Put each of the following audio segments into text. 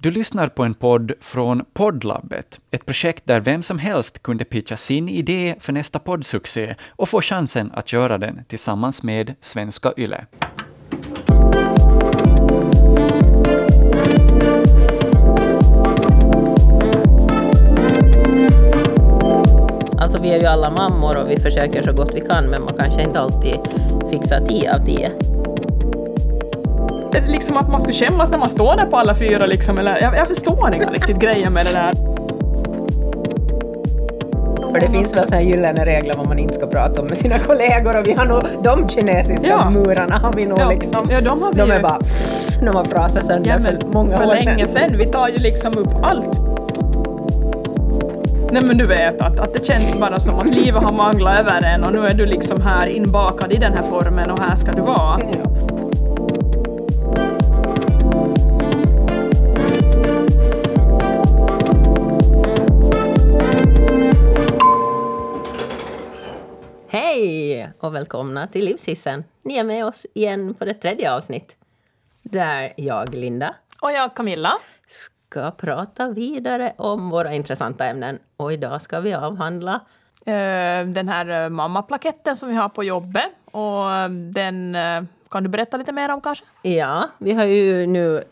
Du lyssnar på en podd från Poddlabbet, ett projekt där vem som helst kunde pitcha sin idé för nästa poddsuccé och få chansen att göra den tillsammans med Svenska Yle. Alltså vi är ju alla mammor och vi försöker så gott vi kan men man kanske inte alltid fixar 10 av 10. Liksom att man skulle skämmas när man står där på alla fyra liksom, eller jag, jag förstår inte riktigt grejen med det där. För det finns väl sådana gyllene regler vad man inte ska prata om med sina kollegor och vi har nog de kinesiska Ja. murarna har vi nog Ja. liksom. Ja, de har vi de är ju. bara pff, de har frasat sönder Ja, men för många för år länge sedan. sedan. Vi tar ju liksom upp allt. Nej men du vet att, att det känns bara som att livet har manglat över en och nu är du liksom här inbakad i den här formen och här ska du vara. Ja. Hej och välkomna till Livshissen. Ni är med oss igen på det tredje avsnitt. Där jag, Linda, Och jag Camilla. ska prata vidare om våra intressanta ämnen. Och idag ska vi avhandla eh, den här eh, mammaplaketten som vi har på jobbet. Och eh, den kan du berätta lite mer om kanske? Ja, vi har ju nu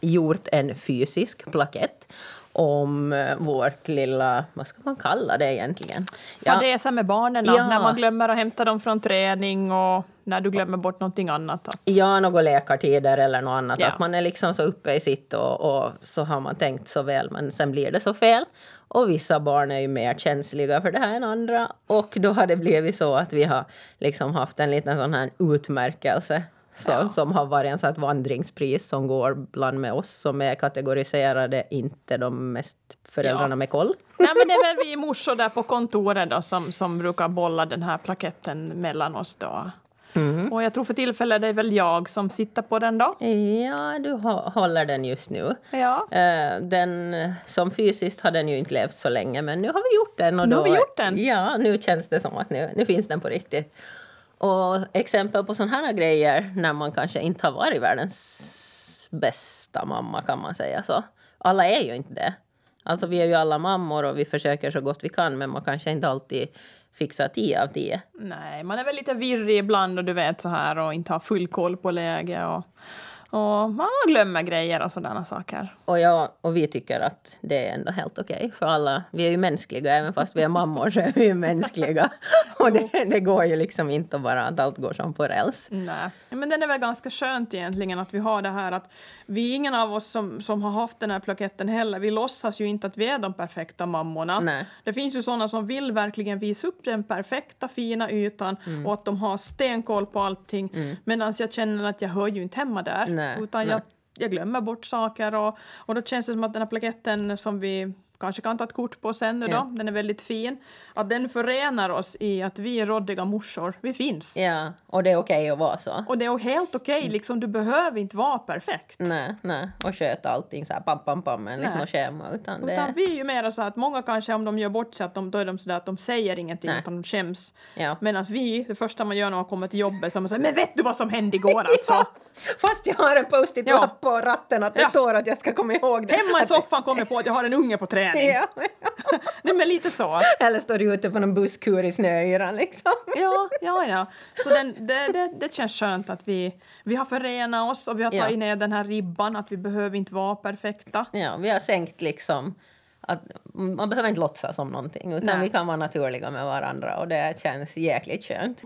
gjort en fysisk plakett om eh, vårt lilla, vad ska man kalla det egentligen? Ja, Fadäsa med barnen Ja. när man glömmer att hämta dem från träning och när du glömmer bort någonting annat. Att, ja några läkartider eller något annat. Ja. Att man är liksom så uppe i sitt och, och så har man tänkt så väl men sen blir det så fel. Och vissa barn är ju mer känsliga för det här än andra. Och då har det blivit så att vi har liksom haft en liten sån här utmärkelse så, Ja. som har varit en sån vandringspris som går bland med oss som är kategoriserade inte de mest föräldrarna Ja. med koll. Nej, men det är väl vi morsor där på kontoret då, som, som brukar bolla den här plaketten mellan oss. Då. Mm. Och jag tror för tillfället det är väl jag som sitter på den då. Ja, du hå- håller den just nu. Ja. Eh, Den, som fysiskt har den ju inte levt så länge, men nu har vi gjort den. Och Nu då, har vi gjort den. Ja, nu känns det som att nu, nu finns den på riktigt. Och exempel på sådana här grejer när man kanske inte har varit världens bästa mamma kan man säga så. Alla är ju inte det. Alltså vi är ju alla mammor och vi försöker så gott vi kan men man kanske inte alltid fixar 10 av 10. Nej, man är väl lite virrig ibland och du vet så här och inte har full koll på läget och, och man glömmer grejer och sådana saker. Och, jag, och vi tycker att det är ändå helt okej för alla. Vi är ju mänskliga, även fast vi är mammor så är vi ju mänskliga. Och det, det går ju liksom inte bara att allt går som på räls. Nej, men den är väl ganska skönt egentligen att vi har det här att vi, ingen av oss som, som har haft den här plaketten heller, vi låtsas ju inte att vi är de perfekta mammorna. Nej. Det finns ju sådana som vill verkligen visa upp den perfekta fina ytan Mm. och att de har stenkoll på allting. Medan jag känner att jag hör ju inte hemma där. Nej, utan nej. jag, jag glömmer bort saker och, och då känns det som att den här plaketten som vi kanske kan ta ett kort på sen nu då, Ja. den är väldigt fin, att den förenar oss i att vi är råddiga morsor, vi finns. Ja, och det är okej att vara så. Och det är helt okej, Mm. liksom, du behöver inte vara perfekt. Nej, nej. Och sköta allting så här pam, pam, pam enligt Nej. något schema. Utan det, Utan vi är ju mer så att många kanske om de gör bort sig, att de, då är de sådär att de säger ingenting Nej. utan de skäms. ja. Medan vi, det första man gör när man kommer till jobbet så är man säger men vet du vad som hände igår alltså? Ja, fast jag har en post-it-lapp på ratten att det Ja. står att jag ska komma ihåg det. Hemma i soffan kom jag på att jag har en unge på träning. Ja. Nej men lite så. Eller står du ute på någon busskur i snöyran liksom. Ja, ja, ja. Så den, det, det, det känns skönt att vi, vi har förenat oss och vi har Ja. tagit ner den här ribban att vi behöver inte vara perfekta. Ja, vi har sänkt liksom att man behöver inte låtsas som någonting utan Nej. vi kan vara naturliga med varandra och det känns jäkligt skönt.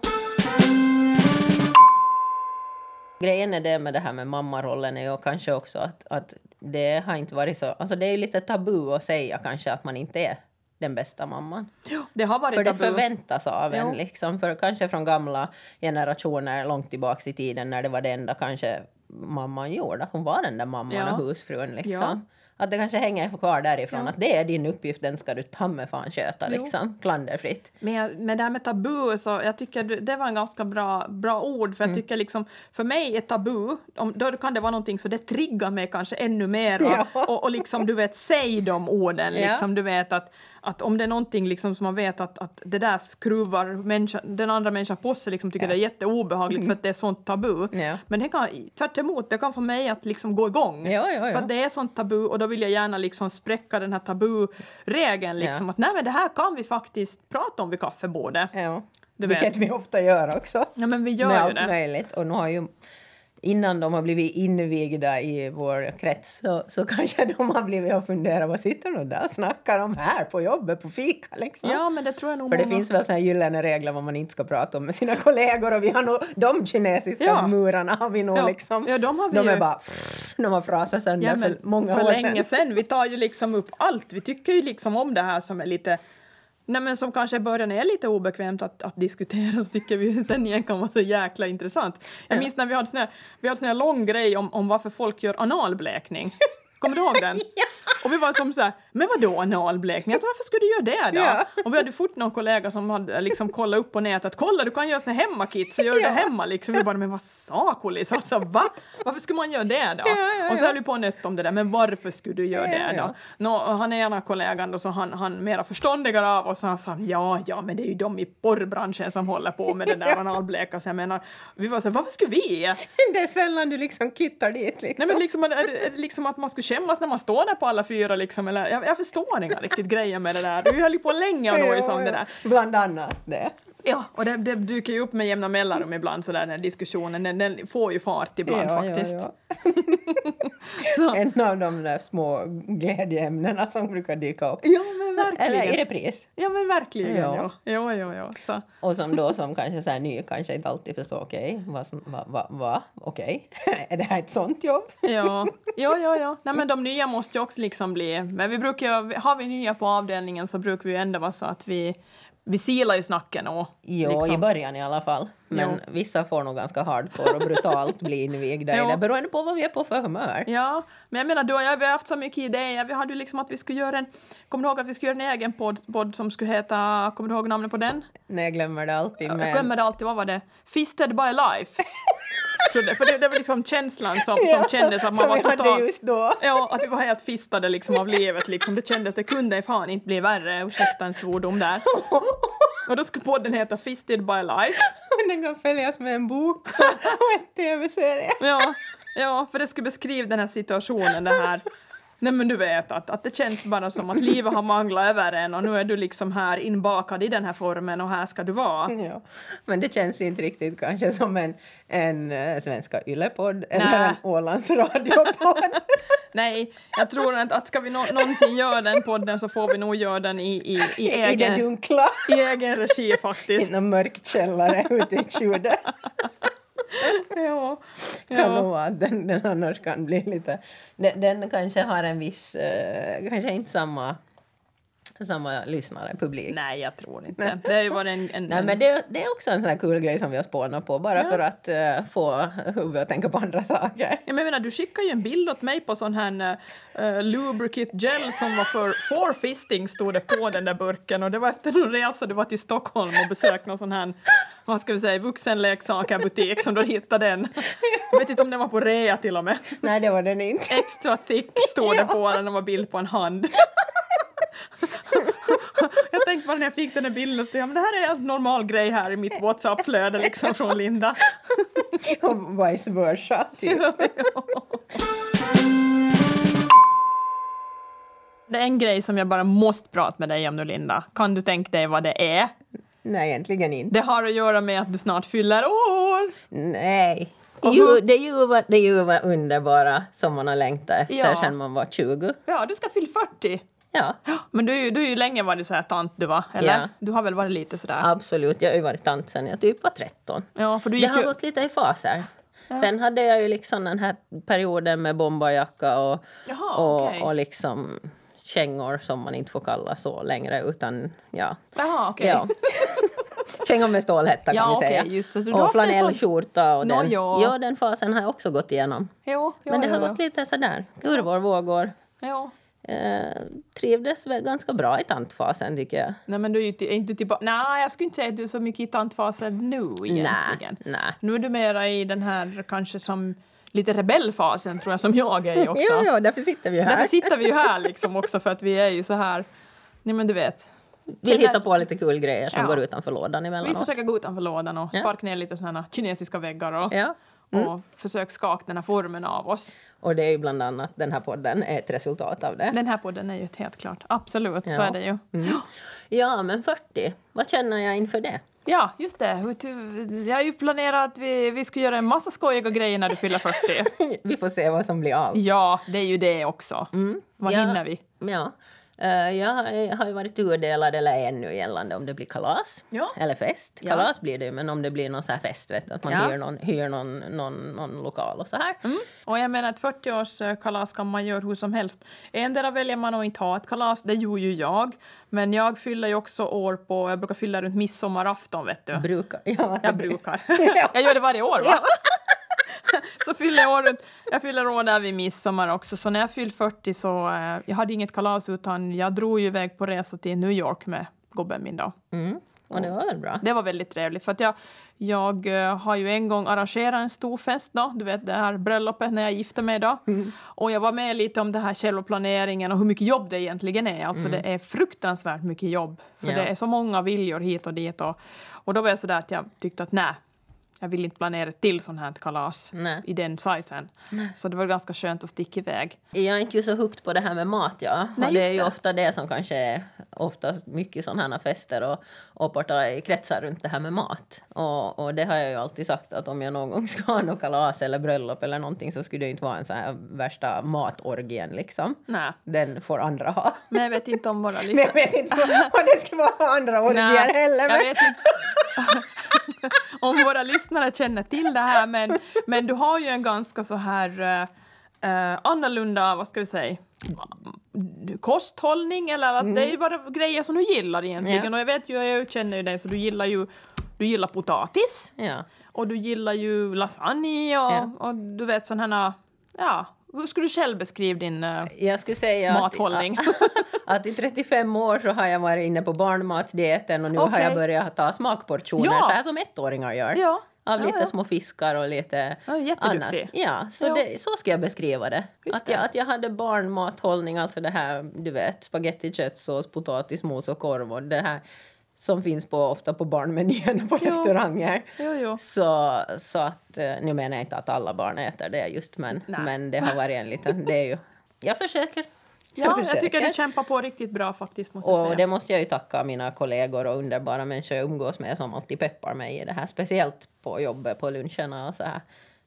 Grejen är det med det här med mammarollen är ju kanske också att, att det har inte varit så, alltså det är ju lite tabu att säga kanske att man inte är den bästa mamman. Det har varit För det tabu. förväntas av en Jo. liksom, för kanske från gamla generationer långt tillbaks i tiden när det var det enda kanske mamman gjorde, att hon var den där mamman Ja. och husfrun liksom. Ja. Att det kanske hänger kvar därifrån, Ja. att det är din uppgift, den ska du ta med fan sköta Jo. liksom, klanderfritt. Men, men det här med tabu, så jag tycker det var en ganska bra, bra ord. För jag tycker liksom, för mig är tabu, om, då kan det vara någonting så det triggar mig kanske ännu mer. Och, Ja. och, och liksom du vet, säg de orden. Ja. Liksom, du vet att, att om det är någonting liksom som man vet att, att det där skruvar människa, den andra människan på sig, liksom tycker Ja. det är jätteobehagligt för att det är sånt tabu. Ja. Men det kan, tvärt emot, det kan få mig att liksom gå igång. Ja, ja, För det är sånt tabu och då vill jag gärna liksom spräcka den här taburegeln. Liksom. Att nej men det här kan vi faktiskt prata om vid kaffebordet. Vilket vi ofta gör också. Ja men vi gör med allt det. möjligt. Och nu har ju, innan de har blivit invigda i vår krets så, så kanske de har blivit och funderat vad sitter de där och snackar om här på jobbet på fika liksom. Ja men det tror jag nog För det många- finns väl såna här gyllene regler vad man inte ska prata om med sina kollegor och vi har nog de kinesiska Ja. murarna har vi nog Ja. liksom. Ja, de har vi de är ju. bara pff, de har frasat sönder Ja, för många för år länge sedan. sedan. Vi tar ju liksom upp allt. Vi tycker ju liksom om det här som är lite Nej, men som kanske i början är lite obekvämt att, att diskutera så tycker vi sen igen kan vara så jäkla intressant. Jag Ja. minns när vi hade sån här, vi hade sån här lång grej om, om varför folk gör analblekning. Kommer du ihåg den? Och vi var som så här, men vadå analblekning? Alltså, varför skulle du göra det då? Ja. Och vi hade fort någon kollega som hade liksom kollat upp på nätet, kolla du kan göra så hemmakit så gör du Ja. det hemma liksom. Vi bara, men vad sa Kulis? Alltså va? Varför skulle man göra det då? Ja, och så höll vi på och nötte om det där, men varför skulle du göra det då? Nå, han är ena kollegan då, så han, han mera förståndigare av oss, han sa ja, ja, men det är ju de i porrbranschen som håller på med det där analbleka. Så jag menar, vi var så här, varför skulle vi? Det är sällan du liksom kittar dit liksom. Nej men liksom, är, det, är det liksom att man skulle skämmas när man står där på alla fyra liksom, eller jag, jag förstår inga riktigt grejer med det där. Vi höll ju på länge och nojs om det där. Bland annat det. Ja, och det, det dyker ju upp med jämna mellanrum ibland sådär den här diskussionen, den, den får ju fart ibland faktiskt. Ja, Så. En av de där små glädjeämnena som brukar dyka upp. Ja verkligen. Eller i repris. Ja men verkligen ja. Ja. Ja, ja. Så. Och som då som kanske så här ny kanske inte alltid förstår okej, vad som, va, va, okej, är det här ett sånt jobb? Ja, ja, ja. ja. Nej, men de nya måste ju också liksom bli... Men vi brukar har vi nya på avdelningen så brukar vi ju ändå vara så att vi, vi silar ju snacken och... Jo, liksom- i början i alla fall. Men Jo. vissa får nog ganska hardcore och brutalt bli invigda i det beroende på vad vi är på för humör. Ja, men jag menar, då, ja, vi har haft så mycket idéer. Vi hade ju liksom att vi skulle göra en... Kommer du ihåg att vi skulle göra en egen podd, podd som skulle heta... Kommer du ihåg namnet på den? Nej, jag glömmer det alltid. Jag Men... glömmer det alltid, vad var det? Fisted by life. Trodde, för det, det var liksom känslan som, Ja, som kändes att man var totalt... Ja, att vi var helt fistade liksom av livet. Liksom. Det kändes, det kunde fan inte bli värre. Ursäkta en svordom där. Och då skulle podden heta Fisted by life. Och den kan följas med en bok och en tv-serie. Ja, ja, för det skulle beskriva den här situationen, det här Nej men du vet att, att det känns bara som att livet har manglat över en och nu är du liksom här inbakad i den här formen och här ska du vara. Ja. Men det känns inte riktigt kanske som en, en uh, svenska yllepodd eller en Ålands radiopodd. Nej, jag tror att, att ska vi nå, någonsin göra den podden så får vi nog göra den i, i, i, I egen, dunkla. i egen regi I faktiskt. någon mörk källare ute i tjudet. Ja, kan ja. nog vara att den, den annars kan bli lite... Den, den kanske har en viss... eh, kanske inte samma, samma lyssnare, publik. Nej, jag tror inte. Det varit en... en, Nej, men det, det är också en sån här kul grej som vi har spånat på bara Ja. för att eh, få huvudet att tänka på andra saker. Ja, men jag menar, du skickade ju en bild åt mig på sån här uh, lubricate gel som var för for fisting stod det på den där burken och det var efter en resa du var till Stockholm och besökte någon sån här vad ska vi säga, vuxenleksakerbutik som du hittade den. Jag vet inte om den var på rea till och med. Nej, det var den inte. Extra thick stod det på den och var bild på en hand. Jag tänkte bara när jag fick den här bilden så jag, men det här är en normal grej här i mitt WhatsApp-flöde liksom från Linda. Och vice versa, typ. Det är en grej som jag bara måste prata med dig om nu Linda. Kan du tänka dig vad det är? Nej, egentligen inte. Det har att göra med att du snart fyller år. Nej. Och hur- det är ju vad- det är ju vad underbara som man har längtat efter Ja. sedan man var 20. Ja, du ska fylla 40. Ja, Men du, är ju- du är ju länge varit så här tant du var, eller? Ja. Du har väl varit lite sådär? absolut. Jag har ju varit tant sedan jag typ var 13. Ja, för du Det gick har ju... gått lite i faser. Sen hade jag ju liksom den här perioden med bombarjacka och, Jaha, och, okej. och liksom kängor som man inte får kalla så längre utan ja. Jaha, okej. ja. Kängor med stålhätta kan Ja, vi säga. just. Så och flanellskjorta och den. ja. ja, den fasen har jag också gått igenom. Jo, jo, Men det jo, har gått lite sådär, kurvor, vågor. Jo. Eh, trivdes väl ganska bra i tantfasen tycker jag. Nej, men du är ju inte- är inte tillbaka... Nej, jag skulle inte säga att du är så mycket i tantfasen nu egentligen. Nej, nej. Nu är du mera i den här kanske som lite rebellfasen tror jag som jag är också. Jo, jo, därför sitter vi här. Därför sitter vi ju här liksom också för att vi är ju så här Nej men du vet. Vill hitta på lite kul grejer som Ja. går utanför lådan Vi emellanåt. försöker gå utanför lådan och sparka ner lite sådana kinesiska väggar och, Ja. Mm. och försöka skaka den här formen av oss. Och det är ju bland annat den här podden är ett resultat av det. Den här podden är ju ett helt klart. Absolut, så Ja. är det ju. Mm. Ja, men 40, vad känner jag inför det? Ja, just det. Jag har ju planerat att vi, vi ska göra en massa skojiga grejer när du fyller 40. Vi får se vad som blir av. Ja, det är ju det också. Vad Ja. hinner vi? Ja. Eh, jag har- ju varit tudelad eller är ännu gällande om det blir kalas Ja. eller fest. Ja. Kalas blir det ju, men om det blir någon så här fest, vet att man Ja. hyr, någon, hyr någon, någon, någon lokal och så här. Och jag menar, ett 40-årskalas kan man göra hur som helst. Endera väljer man att inte ha ett kalas, det gjorde ju jag. Men jag fyller ju också år på, jag brukar fylla runt midsommarafton vet du. Brukar. Ja, Jag brukar. Ja. jag gör det varje år va? Fyller jag år runt, jag fyller år där vid midsommar också. Så när jag fyllde 40 så, eh, jag hade inget kalas utan jag drog ju iväg på resa till New York med gubben min då. Mm. Och det var väl bra. Det var väldigt trevligt för att jag, jag eh, har ju en gång arrangerat en stor fest då, du vet det här bröllopet när jag gifte mig då. Och jag var med lite om det här själva planeringen och hur mycket jobb det egentligen är. Alltså det är fruktansvärt mycket jobb. För Ja. det är så många viljor hit och dit och, och då var jag sådär att jag tyckte att nej, jag vill inte planera ett till sånt här kalas Nej. i den sizen. Så det var ganska skönt att sticka iväg. Jag är inte ju så hooked på det här med mat, ja. Nej, det är ju det. ofta det som kanske är oftast mycket sådana här fester och, och partaj kretsar runt det här med mat. Och, och det har jag ju alltid sagt att om jag någon gång ska ha något kalas eller bröllop eller någonting så skulle det inte vara en sån här värsta matorgien liksom. Nej, Den får andra ha. men jag vet inte om våra Men lyssnare... jag vet inte vad det ska vara andra orgier Nej, heller. Men... om våra lyssnare känner till det här, men, men du har ju en ganska så här uh, annorlunda, vad ska vi säga, kosthållning eller att det är ju bara grejer som du gillar egentligen. Ja. Och jag vet ju, jag känner ju dig, så du gillar ju du gillar potatis Ja. och du gillar ju lasagne och, Ja. och du vet sådana här, ja, hur skulle du själv beskriva din eh, Jag skulle säga mathållning? Att, att i 35 år så har jag varit inne på barnmatsdieten och nu har Okej. jag börjat ta smakportioner Ja. så här som ettåringar gör. Ja. Av Ja, lite ja. små fiskar och lite Ja, annat. Ja, så. Det, så ska jag beskriva det. Just Att jag, det. att jag hade barnmathållning, alltså det här, du vet, spagetti, köttsås, potatismos och korv och det här som finns på, ofta på barnmenyerna på restauranger. Jo, jo. Så, så att, eh, nu menar jag inte att alla barn äter det just, men, Nej. men det har varit en liten, det är ju, jag försöker. Ja, jag tycker försöker. du kämpar på riktigt bra faktiskt, måste jag säga. Och det måste jag ju tacka mina kollegor och underbara människor jag umgås med som alltid peppar mig i det här, speciellt på jobbet, på luncherna och så här.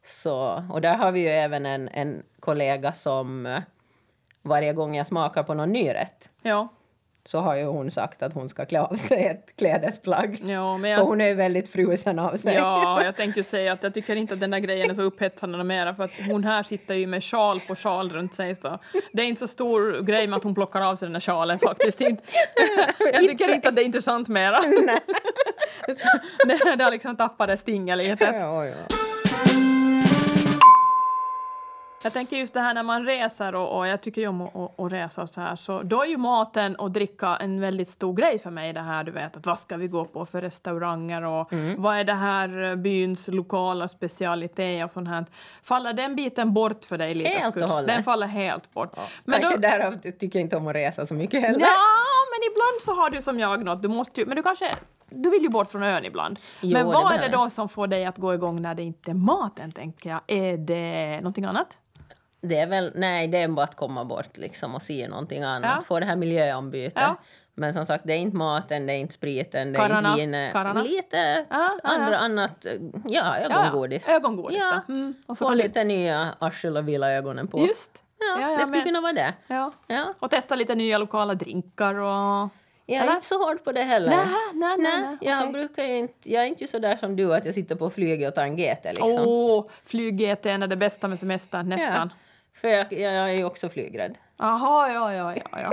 Så, och där har vi ju även en, en kollega som eh, varje gång jag smakar på någon ny rätt Ja. Så har ju hon sagt att hon ska klä av sig ett klädesplagg. Ja, men För jag, hon är ju väldigt frusen av sig. ja, jag tänkte ju säga att jag tycker inte att den där grejen är så upphetsande mera för att hon här sitter ju med sjal på sjal runt sig så det är inte så stor grej med att hon plockar av sig den där sjalen faktiskt. Inte. Jag tycker inte att det är intressant mera. det, det har liksom tappat det lite. Ja, ja. Jag tänker just det här när man reser och, och jag tycker ju om att, att, att resa och så här så då är ju maten och dricka en väldigt stor grej för mig det här du vet att vad ska vi gå på för restauranger och Mm. vad är det här eh, byns lokala specialitet och sånt här. Faller den biten bort för dig lite? Helt och hållet. Den faller helt bort. Men Kanske då, därav tycker jag inte om att resa så mycket heller. Ja, men ibland så har du som jag något, du måste ju, men du kanske du vill ju bort från ön ibland. Jo, men det vad är behöver det då som får dig att gå igång när det inte är maten, tänker jag? Är det någonting annat? Det är väl, nej, det är bara att komma bort liksom och se någonting annat. Ja. Få det här miljöombytet. Ja. Men som sagt, det är inte maten, det är inte spriten, det är Kararna, inte vinet. kararna. Lite Ja, ja, andra, ja. annat, ja, ögongodis. Ja, ja. Ögongodis Ja. Mm. Och så Få lite nya arsel och vila ögonen på. Just. Ja, Ja, ja, det skulle men- kunna vara det. Ja. Ja. Och testa lite nya lokala drinkar och... Jag är Eller? inte så hård på det heller. Nej, nej, nej, nej, jag okej. brukar inte, jag är inte så där som du att jag sitter på flyget och tar en GT liksom. Åh, flyg-GT är det bästa med semestern, nästan. För jag, jag är ju också flygrädd. Jaha, ja, ja, ja. ja.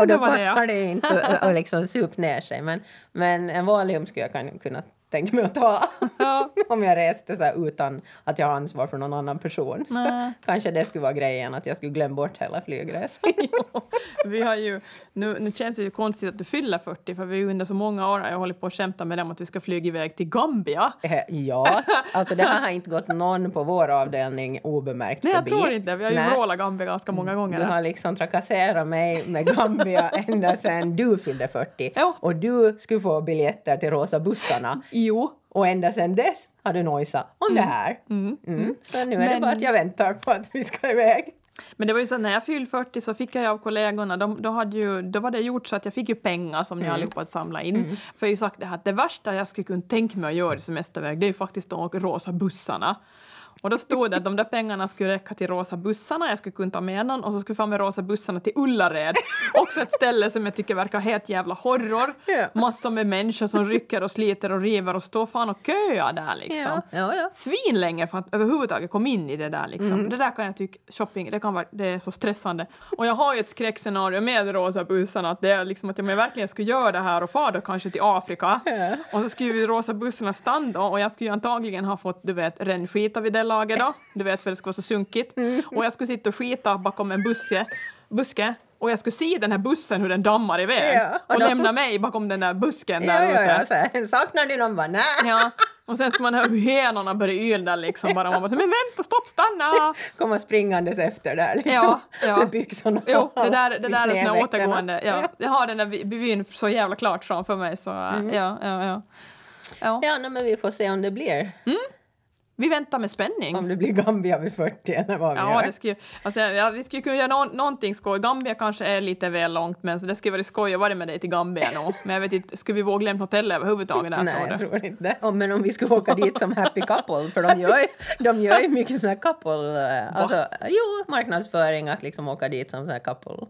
Och Det då det, ja. passar det inte att- liksom supa ner sig. Men, men en Valium skulle jag kan- kunna tänka mig att ta. Ja. Om jag reste så här utan att jag har ansvar för någon annan person. Nej. kanske det skulle vara grejen, att jag skulle glömma bort hela flygresan. Vi har ju, nu, nu känns det ju konstigt att du fyller 40 för vi har under så många år jag hållit på att skämta med dem att vi ska flyga iväg till Gambia. Eh, ja, alltså det här har inte gått någon på vår avdelning obemärkt Nej, jag förbi. tror inte Vi har ju Nej. vrålat Gambia ganska många gånger. Du har liksom trakasserat mig med Gambia ända sedan du fyllde 40. Ja. Och du skulle få biljetter till Rosa bussarna. Jo, Och ända sedan dess har du nojsat om det här. Mm. Så nu är det Men- bara att jag väntar på att vi ska iväg. men det var ju så att när jag fyllde 40 så fick jag av kollegorna, de, då, hade ju, då var det gjort så att jag fick ju pengar som ni Mm. allihopa samla in. För jag har ju sagt det här att det värsta jag skulle kunna tänka mig att göra i semesterväg det är ju faktiskt de rosa bussarna. Och då stod det att de där pengarna skulle räcka till rosa bussarna, jag skulle kunna ta med någon och så skulle jag få med rosa bussarna till Ullared. Också ett ställe som jag tycker verkar helt jävla horror. Ja. Massor med människor som rycker och sliter och river och står fan och köar där liksom. Ja, ja, ja. Svinlänge för att överhuvudtaget komma in i det där liksom. Mm. Det där kan jag tycka, shopping, det kan vara, det är så stressande. Och jag har ju ett skräckscenario med rosa bussarna, att det är liksom att om jag verkligen skulle göra det här och fara då kanske till Afrika och så skulle ju rosa bussarna stanna och jag skulle ju antagligen ha fått, du vet, rännskita vid det laget då, du vet för det skulle vara så sunkigt. Mm. Och jag skulle sitta och skita bakom en buske, buske och jag skulle se den här bussen hur den dammar iväg Ja, och och då- lämna mig bakom den där busken Ja, där ja, ute. ja. Här, saknar du någon? Bara. Ja, och sen ska man höra hur hönorna börjar yla liksom bara. Man bara, men vänta, stopp, stanna! Komma springandes efter där liksom. Ja, ja. Med byxorna Jo, det där, det där är knävecken. återgående. Ja, jag har den där vyn så jävla klart framför mig så äh, ja, ja, ja. ja. Ja, nej, men vi får se om det blir. Vi väntar med spänning. Om det blir Gambia vid 40 eller vad vi Ja, gör. det skulle, alltså, ja, vi skulle kunna göra nå- någonting skoj. Gambia kanske är lite väl långt, men så det skulle vara skoj att vara med dig till Gambia nu. Men jag vet inte, skulle vi våga lämna hotellet överhuvudtaget där Nej, tror jag tror inte. Oh, men om vi skulle åka dit som happy couple, för de gör ju, de gör ju mycket sån här couple... eh, Alltså, jo, marknadsföring att liksom åka dit som sån här couple.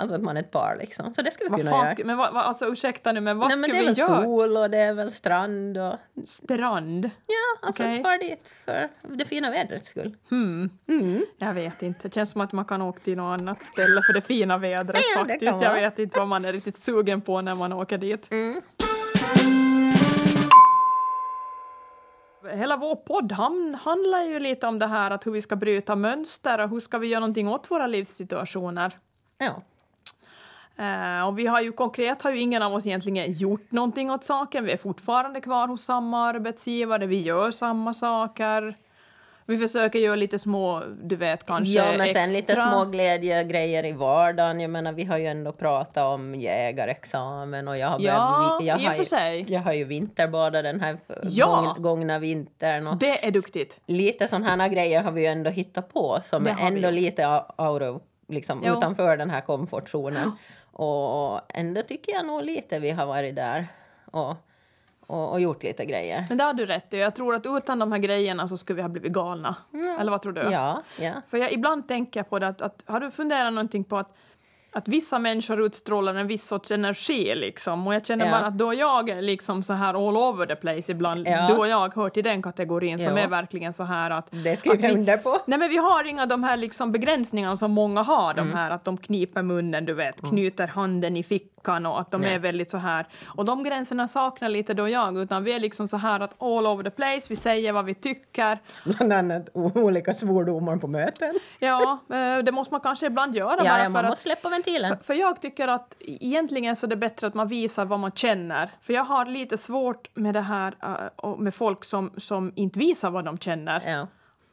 Alltså att man är ett par liksom. Så det skulle vi Vad kunna fan göra. ska, men vad, vad, alltså ursäkta nu, men vad Nej, men ska det är vi väl göra? sol och det är väl strand och... Strand? Ja, alltså Okej. far dit för det fina vädrets skull. Hmm. Jag vet inte. Det känns som att man kan åka till något annat ställe för det fina vädret Ja, faktiskt. Jag vet inte vad man är riktigt sugen på när man åker dit. Mm. Hela vår podd handlar ju lite om det här att hur vi ska bryta mönster och hur ska vi göra någonting åt våra livssituationer. Ja. Eh, och vi har ju konkret har ju ingen av oss egentligen gjort någonting åt saken. Vi är fortfarande kvar hos samma arbetsgivare, vi gör samma saker. Vi försöker göra lite små, du vet, kanske ja, men extra. sen lite små glädjegrejer i vardagen. Jag menar, vi har ju ändå pratat om jägarexamen och jag har, Ja, börjat vi- jag har för ju, sig. Jag har ju vinterbadat den här Ja. gång, gångna vintern. Och Det är duktigt. lite sådana här grejer har vi ju ändå hittat på som Det är vi ändå gjort. lite out of, liksom, Jo. utanför den här komfortzonen. Och ändå tycker jag nog lite vi har varit där och, och, och gjort lite grejer. Men det har du rätt i. Jag tror att utan de här grejerna så skulle vi ha blivit galna. Eller vad tror du? Ja, ja. För jag, ibland tänker jag på det att, att har du funderat någonting på att att vissa människor utstrålar en viss sorts energi liksom. Och jag känner Ja. bara att då jag är liksom så här all over the place ibland, Ja. då jag hör till den kategorin som är verkligen så här att... Det skriver jag under på. Nej men vi har inga de här liksom begränsningarna som många har, Mm. de här att de kniper munnen, du vet, knyter handen i fickan och att de Nej. är väldigt så här. Och de gränserna saknar lite då jag, utan vi är liksom så här att all over the place, vi säger vad vi tycker. Bland annat olika svordomar på möten. Ja, eh, det måste man kanske ibland göra Ja, bara ja, man att måste släppa ventilen. för, för jag tycker att egentligen så är det bättre att man visar vad man känner. För jag har lite svårt med det här eh, med folk som, som inte visar vad de känner. Ja.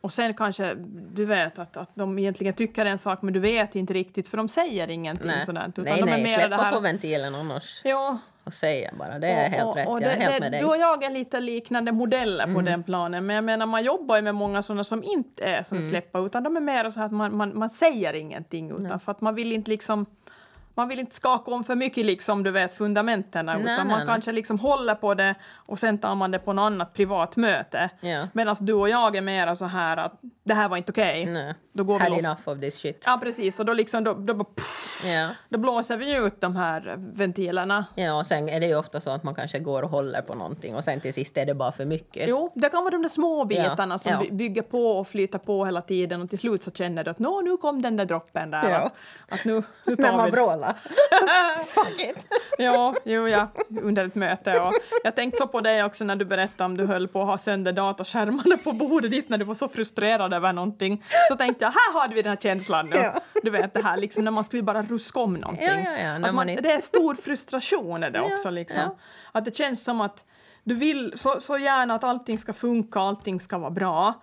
Och sen kanske du vet att, att de egentligen tycker en sak men du vet inte riktigt för de säger ingenting Nej, sådant. Nej, de nej mer släppa det här, på ventilen annars. Ja, Och säga bara, det är helt och, rätt. och jag är det, helt det, med dig. Du och jag är lite liknande modeller Mm. på den planen. Men jag menar, man jobbar ju med många sådana som inte är som Mm. släpper, utan de är mer så att man, man, man säger ingenting, utan för att man vill inte liksom man vill inte skaka om för mycket liksom, du vet, fundamenten, Nej, utan man nej. kanske liksom håller på det och sen tar man det på något annat privat möte. Ja. Medan du och jag är mer så här att det här var inte okej. Nej. då går vi Had loss. enough of this shit. Ja, precis. Och då, liksom, då, då, pff, Ja. då blåser vi ut de här ventilerna. ja, och sen är det ju ofta så att man kanske går och håller på någonting och sen till sist är det bara för mycket. Jo, det kan vara de där små bitarna som ja. by- bygger på och flyter på hela tiden och till slut så känner du att Nå, nu kom den där droppen där. Ja. Att, att nu, nu tar man vi vrålar. Fuck it! Ja, jo, ja, under ett möte. Och jag tänkte så på dig också när du berättade om du höll på att ha sönder dataskärmarna på bordet ditt när du var så frustrerad över någonting. Så tänkte jag, här hade vi den här känslan nu. Ja. Du vet det här liksom när man skulle bara ruska om någonting. Ja, ja, ja, när man man, inte- Det är stor frustration är det Ja, också liksom. ja. Att det känns som att du vill så, så gärna att allting ska funka, allting ska vara bra.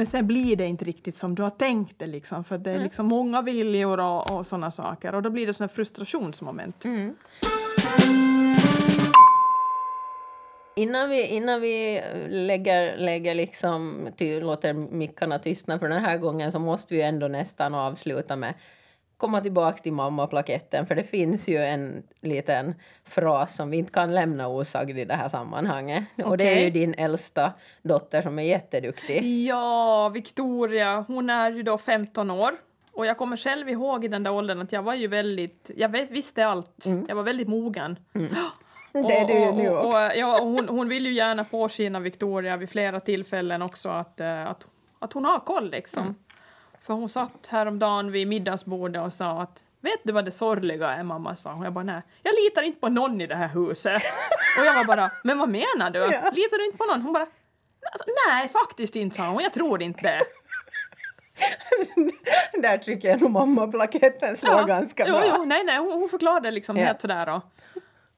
Men sen blir det inte riktigt som du har tänkt det liksom, för det är liksom många viljor och, och sådana saker och då blir det sådana frustrationsmoment. Mm. Innan vi, innan vi lägger, lägger liksom, ty, låter mickarna tystna för den här gången så måste vi ändå nästan avsluta med komma tillbaka till mammaplaketten för det finns ju en liten fras som vi inte kan lämna osagd i det här sammanhanget. Och det är ju din äldsta dotter som är jätteduktig. Ja, Victoria, hon är ju då 15 år. Och jag kommer själv ihåg i den där åldern att jag var ju väldigt, jag vis- visste allt. Jag var väldigt mogen. Mm. Det är du ju nu också. och, ja, och hon, hon vill ju gärna påskina Victoria vid flera tillfällen också att, eh, att, att hon har koll liksom. Mm. För hon satt häromdagen vid middagsbordet och sa att Vet du vad det sorgliga är mamma sa hon. Jag bara nej, jag litar inte på någon i det här huset. och jag var bara, men vad menar du? Litar du inte på någon? Hon bara, alltså, nej faktiskt inte sa hon, jag tror inte det. Där tycker jag nog mammaplaketten slår ganska jo, bra. Jo, nej, nej, hon, hon förklarade liksom Ja. helt sådär. Och,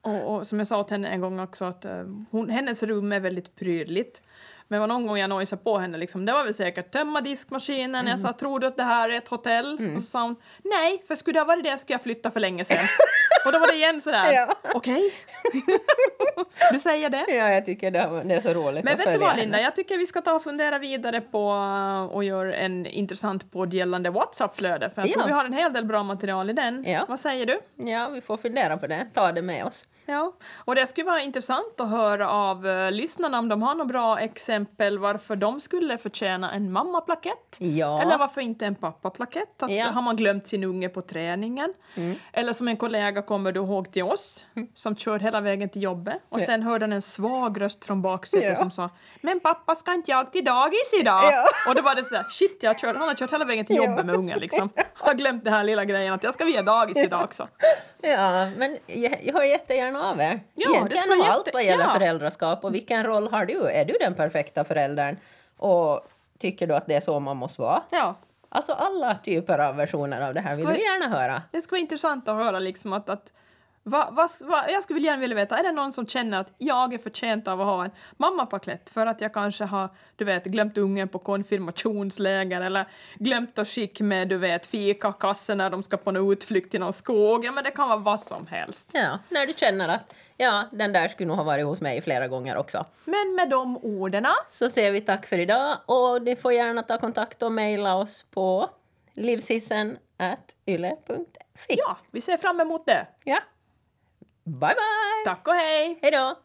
och, och som jag sa åt henne en gång också att eh, hon, hennes rum är väldigt prydligt. Men var någon gång jag nojsade på henne, liksom, det var väl säkert tömma diskmaskinen. Mm. Jag sa, tror du att det här är ett hotell? Och så sa hon, nej, för skulle det ha varit det skulle jag flytta för länge sedan. och då var det igen sådär, Ja. okej. du säger det? Ja, jag tycker det är, det så roligt Men att vet du vad Linda, jag tycker vi ska ta och fundera vidare på och göra en intressant podd gällande WhatsApp-flöde. För jag Ja. tror vi har en hel del bra material i den. Ja. Vad säger du? Ja, vi får fundera på det. Ta det med oss. Ja, och det skulle vara intressant att höra av uh, lyssnarna om de har några bra exempel varför de skulle förtjäna en mammaplakett. Ja. Eller varför inte en pappaplakett? Att Ja. Mm. Har man glömt sin unge på träningen? Eller som en kollega kommer du ihåg till oss som körde hela vägen till jobbet och Ja. sen hörde han en svag röst från baksätet Ja. som sa Men pappa ska inte jag till dagis idag? Ja. Och då var det sådär shit jag kör, han har kört hela vägen till jobbet med ungen liksom. Har glömt den här lilla grejen att jag ska via dagis idag också. Ja, men jag, hör jättegärna av er. Ja, Egentligen om allt vad gäller ja. föräldraskap. Och vilken roll har du? Är du den perfekta föräldern? Och tycker du att det är så man måste vara? Ja, Alltså alla typer av versioner av det här vill vi- gärna höra. Det skulle vara intressant att höra liksom att, att va, va, va, jag skulle gärna vilja veta, är det någon som känner att jag är förtjänt av att ha en mammapaket för att jag kanske har, du vet, glömt ungen på konfirmationsläger eller glömt att skicka med, du vet, fikakassen när de ska på en utflykt till någon skog. Ja, men det kan vara vad som helst. Ja, när du känner att ja, den där skulle nog ha varit hos mig flera gånger också. Men med de orden, Så säger vi tack för idag och ni får gärna ta kontakt och mejla oss på livsissen.yle.fi. ja, vi ser fram emot det. ja. Bye bye! Tack och hej! Hej då!